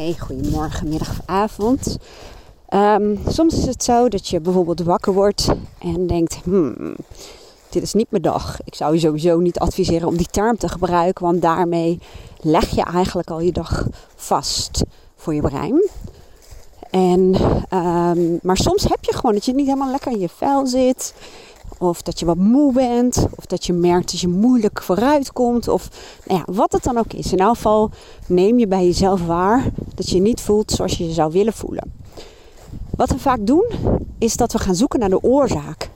Hey, goedemorgen, middag of avond. Ehm, soms is het zo dat je bijvoorbeeld wakker wordt en denkt: hmm, dit is niet mijn dag. Ik zou je sowieso niet adviseren om die term te gebruiken, want daarmee leg je eigenlijk al je dag vast voor je brein. En, ehm, maar soms heb je gewoon dat je niet helemaal lekker in je vel zit. Of dat je wat moe bent. Of dat je merkt dat je moeilijk vooruit komt. Of nou ja, wat het dan ook is. In elk geval neem je bij jezelf waar dat je niet voelt zoals je je zou willen voelen. Wat we vaak doen, is dat we gaan zoeken naar de oorzaak.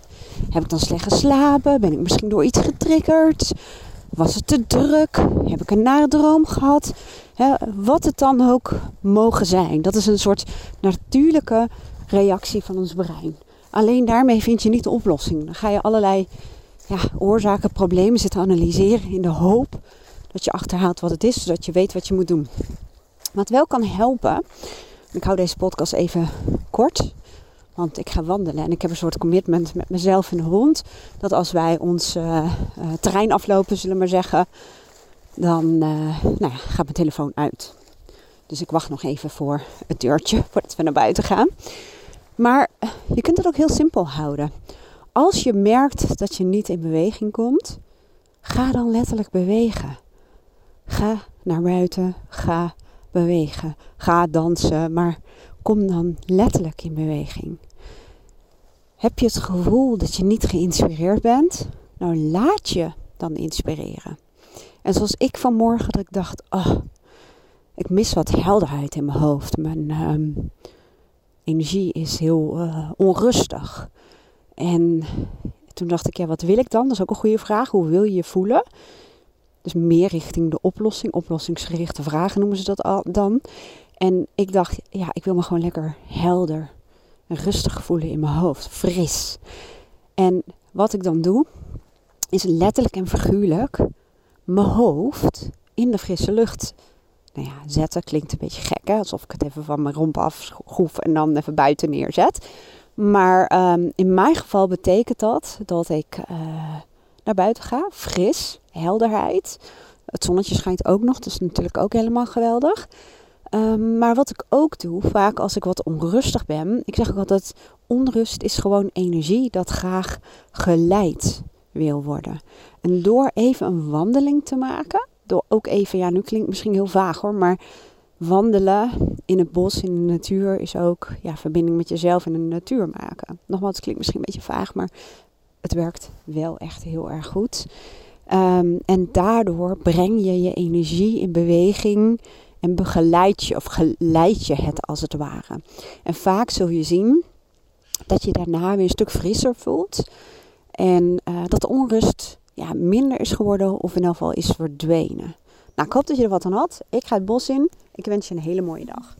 Heb ik dan slecht geslapen? Ben ik misschien door iets getriggerd? Was het te druk? Heb ik een nare droom gehad? wat het dan ook mogen zijn. Dat is een soort natuurlijke reactie van ons brein. Alleen daarmee vind je niet de oplossing. Dan ga je allerlei ja, oorzaken, problemen zitten analyseren in de hoop dat je achterhaalt wat het is, zodat je weet wat je moet doen. Wat wel kan helpen, ik hou deze podcast even kort, want ik ga wandelen en ik heb een soort commitment met mezelf en de hond. Dat als wij ons uh, terrein aflopen, zullen we maar zeggen, dan uh, nou ja, gaat mijn telefoon uit. Dus ik wacht nog even voor het deurtje voordat we naar buiten gaan. Maar je kunt het ook heel simpel houden. Als je merkt dat je niet in beweging komt, ga dan letterlijk bewegen. Ga naar buiten, ga bewegen, ga dansen, maar kom dan letterlijk in beweging. Heb je het gevoel dat je niet geïnspireerd bent? Nou, laat je dan inspireren. En zoals ik vanmorgen, dat ik dacht, oh, ik mis wat helderheid in mijn hoofd. Mijn, ehm, energie is heel uh, onrustig. En toen dacht ik, ja, wat wil ik dan? Dat is ook een goede vraag. Hoe wil je je voelen? Dus meer richting de oplossing, oplossingsgerichte vragen noemen ze dat al dan. En ik dacht, ja, ik wil me gewoon lekker helder en rustig voelen in mijn hoofd, fris. En wat ik dan doe, is letterlijk en figuurlijk mijn hoofd in de frisse lucht nou ja, zetten klinkt een beetje gek, hè? alsof ik het even van mijn romp afgroef en dan even buiten neerzet. Maar ehm, in mijn geval betekent dat dat ik uh, naar buiten ga, fris, helderheid. Het zonnetje schijnt ook nog, dat is natuurlijk ook helemaal geweldig. Um, maar wat ik ook doe, vaak als ik wat onrustig ben, ik zeg ook altijd, onrust is gewoon energie dat graag geleid wil worden. En door even een wandeling te maken, door ook even, ja, nu klinkt misschien heel vaag hoor, maar wandelen in het bos, in de natuur, is ook ja, verbinding met jezelf en de natuur maken. Nogmaals, het klinkt misschien een beetje vaag, maar het werkt wel echt heel erg goed. Um, en daardoor breng je je energie in beweging en begeleid je of geleid je het als het ware. En vaak zul je zien dat je daarna weer een stuk frisser voelt. En uh, dat de onrust ja, minder is geworden of in elk geval is verdwenen. Nou, ik hoop dat je er wat aan had. Ik ga het bos in. Ik wens je een hele mooie dag.